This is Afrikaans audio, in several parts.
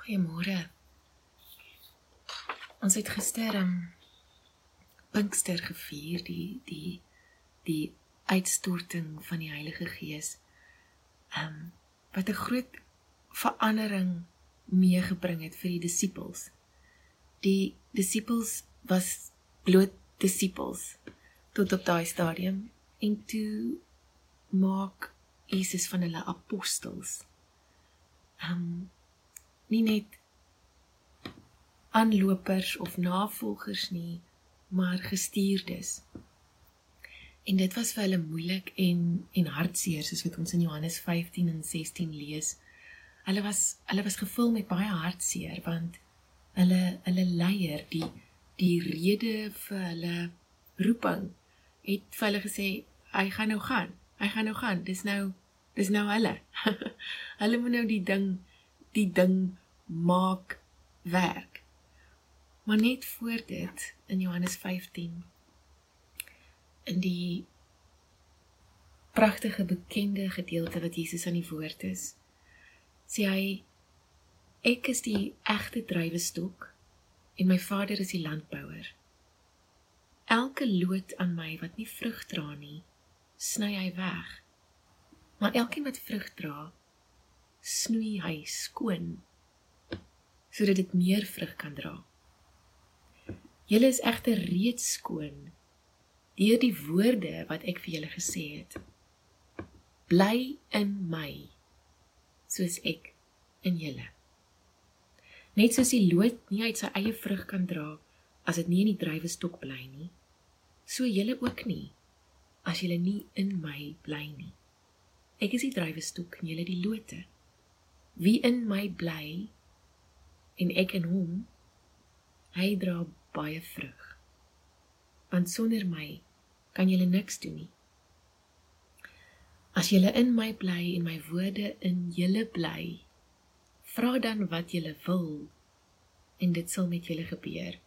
Goeiemôre. Ons het gister um Pinkster gevier, die die die uitstorting van die Heilige Gees. Um wat 'n groot verandering meegebring het vir die disippels. Die disippels was bloot disippels tot op daai stadium en toe maak Jesus van hulle apostels. Um nie net aanlopers of navolgers nie, maar gestuurdes. En dit was vir hulle moeilik en en hartseer soos wat ons in Johannes 15 en 16 lees. Hulle was hulle was gevul met baie hartseer want hulle hulle leier die die rede vir hulle roeping het vir hulle gesê hy gaan nou gaan. Hy gaan nou gaan. Dis nou dis nou hulle. hulle moet nou die ding die ding maak werk. Maar net voor dit in Johannes 15 in die pragtige bekende gedeelte wat Jesus aan die woord is, sê hy ek is die egte druiwestok en my Vader is die landbouer. Elke loot aan my wat nie vrug dra nie, sny hy weg. Maar elkeen wat vrug dra, snoei hy skoon sodat dit meer vrug kan dra. Julle is egter reeds skoon deur die woorde wat ek vir julle gesê het. Bly in my soos ek in julle. Net soos die loot nie uit sy eie vrug kan dra as dit nie in die druiwestok bly nie, so julle ook nie as julle nie in my bly nie. Ek is die druiwestok en julle die lote. Wie in my bly en ek in hom hy dra baie vrug. Want sonder my kan julle niks doen nie. As julle in my bly en my woorde in julle bly vra dan wat julle wil en dit sal met julle gebeur.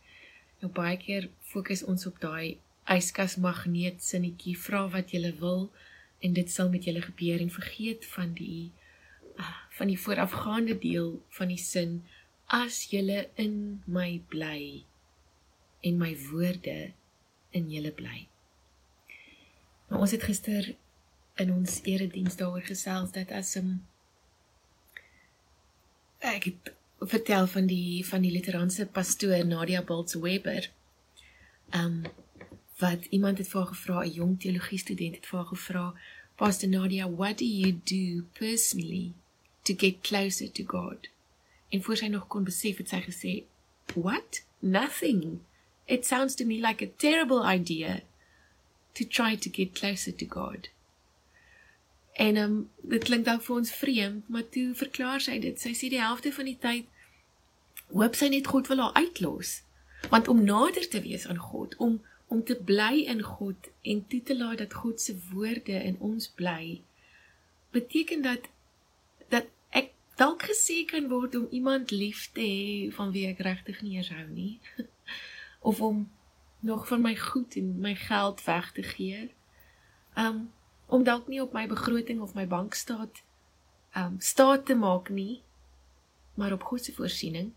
Nou baie keer fokus ons op daai yskas magneet sinnetjie vra wat julle wil en dit sal met julle gebeur en vergeet van die ah, van die voorafgaande deel van die sin as julle in my bly en my woorde in julle bly. Nou ons het gister in ons erediens daaroor gesels dat as 'n um, ek het vertel van die van die literaanse pastoor Nadia Bolts Weber. Um wat iemand het vir haar gevra, 'n jong teologie student het vir haar gevra, Pastor Nadia, what do you do personally to get closer to God? En voor sy nog kon besef het sy gesê, "What? Nothing. It sounds to me like a terrible idea to try to get closer to God." En um, dit klink dalk vir ons vreemd, maar toe verklaar sy dit. Sy sê die helfte van die tyd hoop sy net God wil haar uitlos. Want om nader te wees aan God, om om te bly in God en toe te laat dat God se woorde in ons bly, beteken dat dat dalk gesê kan word om iemand lief te hê van wie ek regtig nie eens hou nie of om nog van my goed en my geld weg te gee. Um om dalk nie op my begroting of my bankstaat um staat te maak nie, maar op God se voorsiening.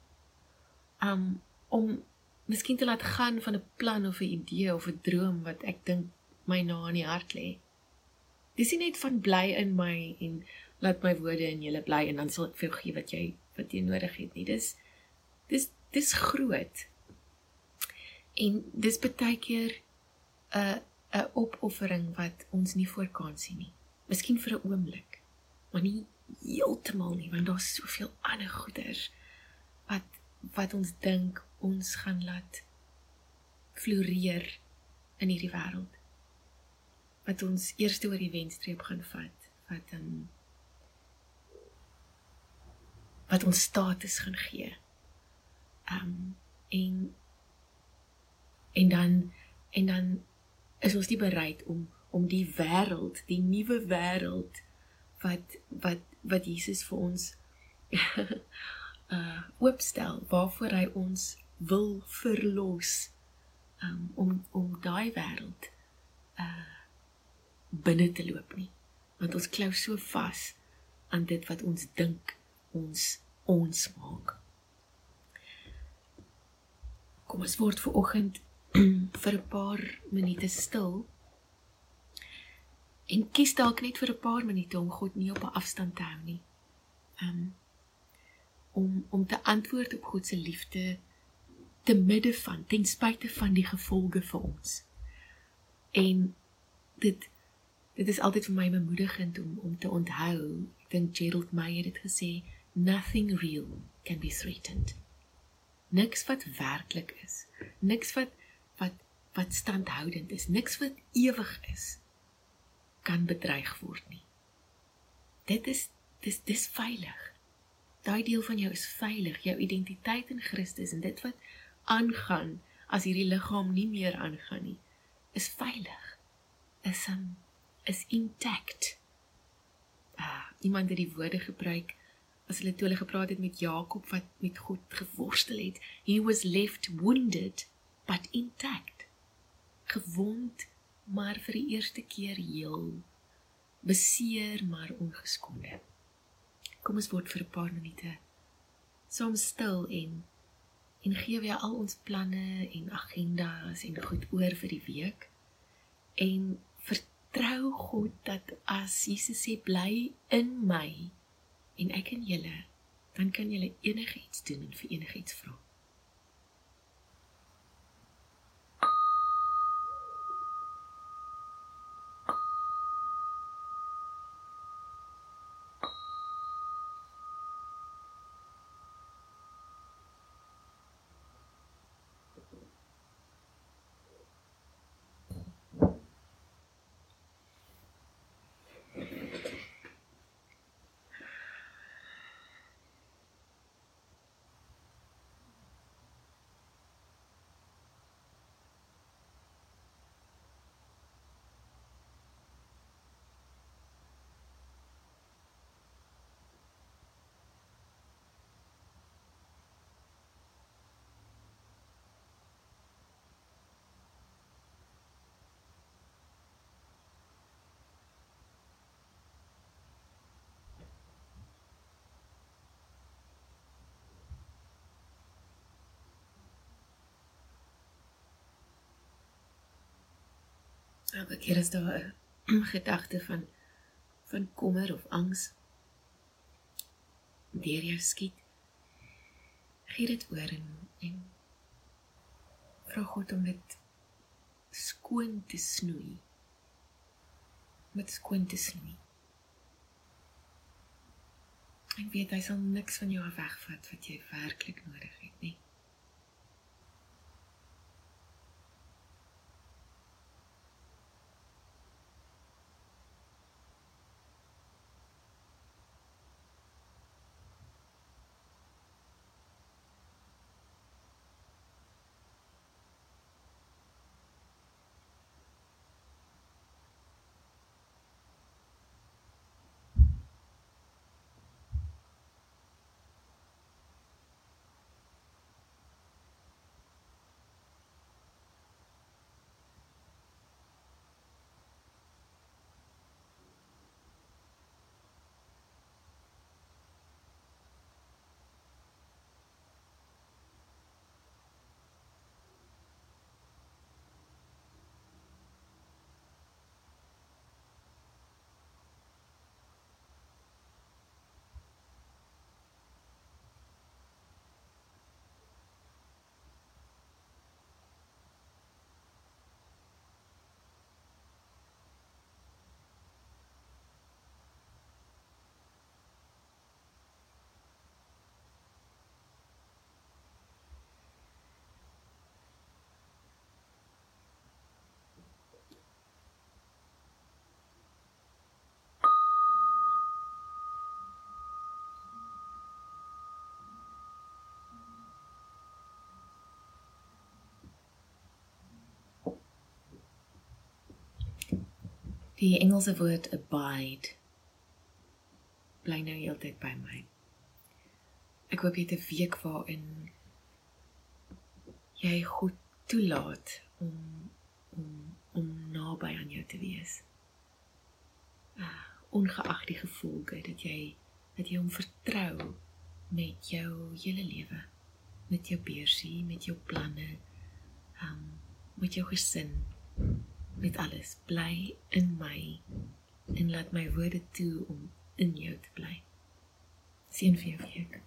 Um om miskien te laat gaan van 'n plan of 'n idee of 'n droom wat ek dink my na in die hart lê. Dis nie net van bly in my en laat my woorde in julle bly en dan sal ek vir jou gee wat jy wat jy nodig het nie. Dis dis dis groot. En dis baie keer 'n 'n opoffering wat ons nie voor kan sien nie. Miskien vir 'n oomblik, maar nie heeltemal nie, want daar's soveel ander goeders wat wat ons dink ons gaan laat floreer in hierdie wêreld. Wat ons eers oor die wenstreep gaan vat, wat dan um, wat ons status gaan gee. Um en en dan en dan is ons nie bereid om om die wêreld, die nuwe wêreld wat wat wat Jesus vir ons uh oopstel waarvoor hy ons wil verlos um, om om daai wêreld uh binne te loop nie want ons klou so vas aan dit wat ons dink ons ons maak Kom ons word ver oggend vir 'n paar minute stil. En kies dalk net vir 'n paar minute om God nie op 'n afstand te hou nie. Um om om te antwoord op God se liefde te midde van ten spyte van die gevolge vir ons. En dit dit is altyd vir my bemoedigend om om te onthou. Ek dink Gerald Meyer het gesê nothing real can be threatened. Niks wat werklik is, niks wat wat wat standhoudend is, niks wat ewig is kan bedreig word nie. Dit is dis dis veilig. Daai deel van jou is veilig, jou identiteit in Christus en dit wat aangaan as hierdie liggaam nie meer aangaan nie, is veilig. Is um, is intact. Ah, iemand het die woorde gebruik as hulle toe hulle gepraat het met Jakob wat met God geworstel het. He was left wounded but intact. Gewond maar vir die eerste keer heel. Beseer maar ongeskonde. Kom ons word vir 'n paar minute soms stil en en gee weer al ons planne en agendas en goed oor vir die week en vertrou God dat as Jesus sê bly in my en ek in julle, dan kan julle enigiets doen en vir enigiets vra. Elke keer as daar 'n gedagte van van kommer of angs deur jou skiet, gee dit oor en, en vra God om dit skoon te snoei. Met skoon te snoei. Ek weet hy sal niks van jou wegvat wat jy werklik nodig het Die Engelse woord abide bly nou heeltyd by my. Ek hoop jy het 'n week waarin jy goed toelaat om om om naby aan jou te wees. Ah, ongeag die gevolge dat jy dat jy hom vertrou met jou hele lewe. met jou beursie, met jou planne, um met jou gesin, met alles. Bly in my en laat my woorde toe om in jou te bly. Seën vir jou week.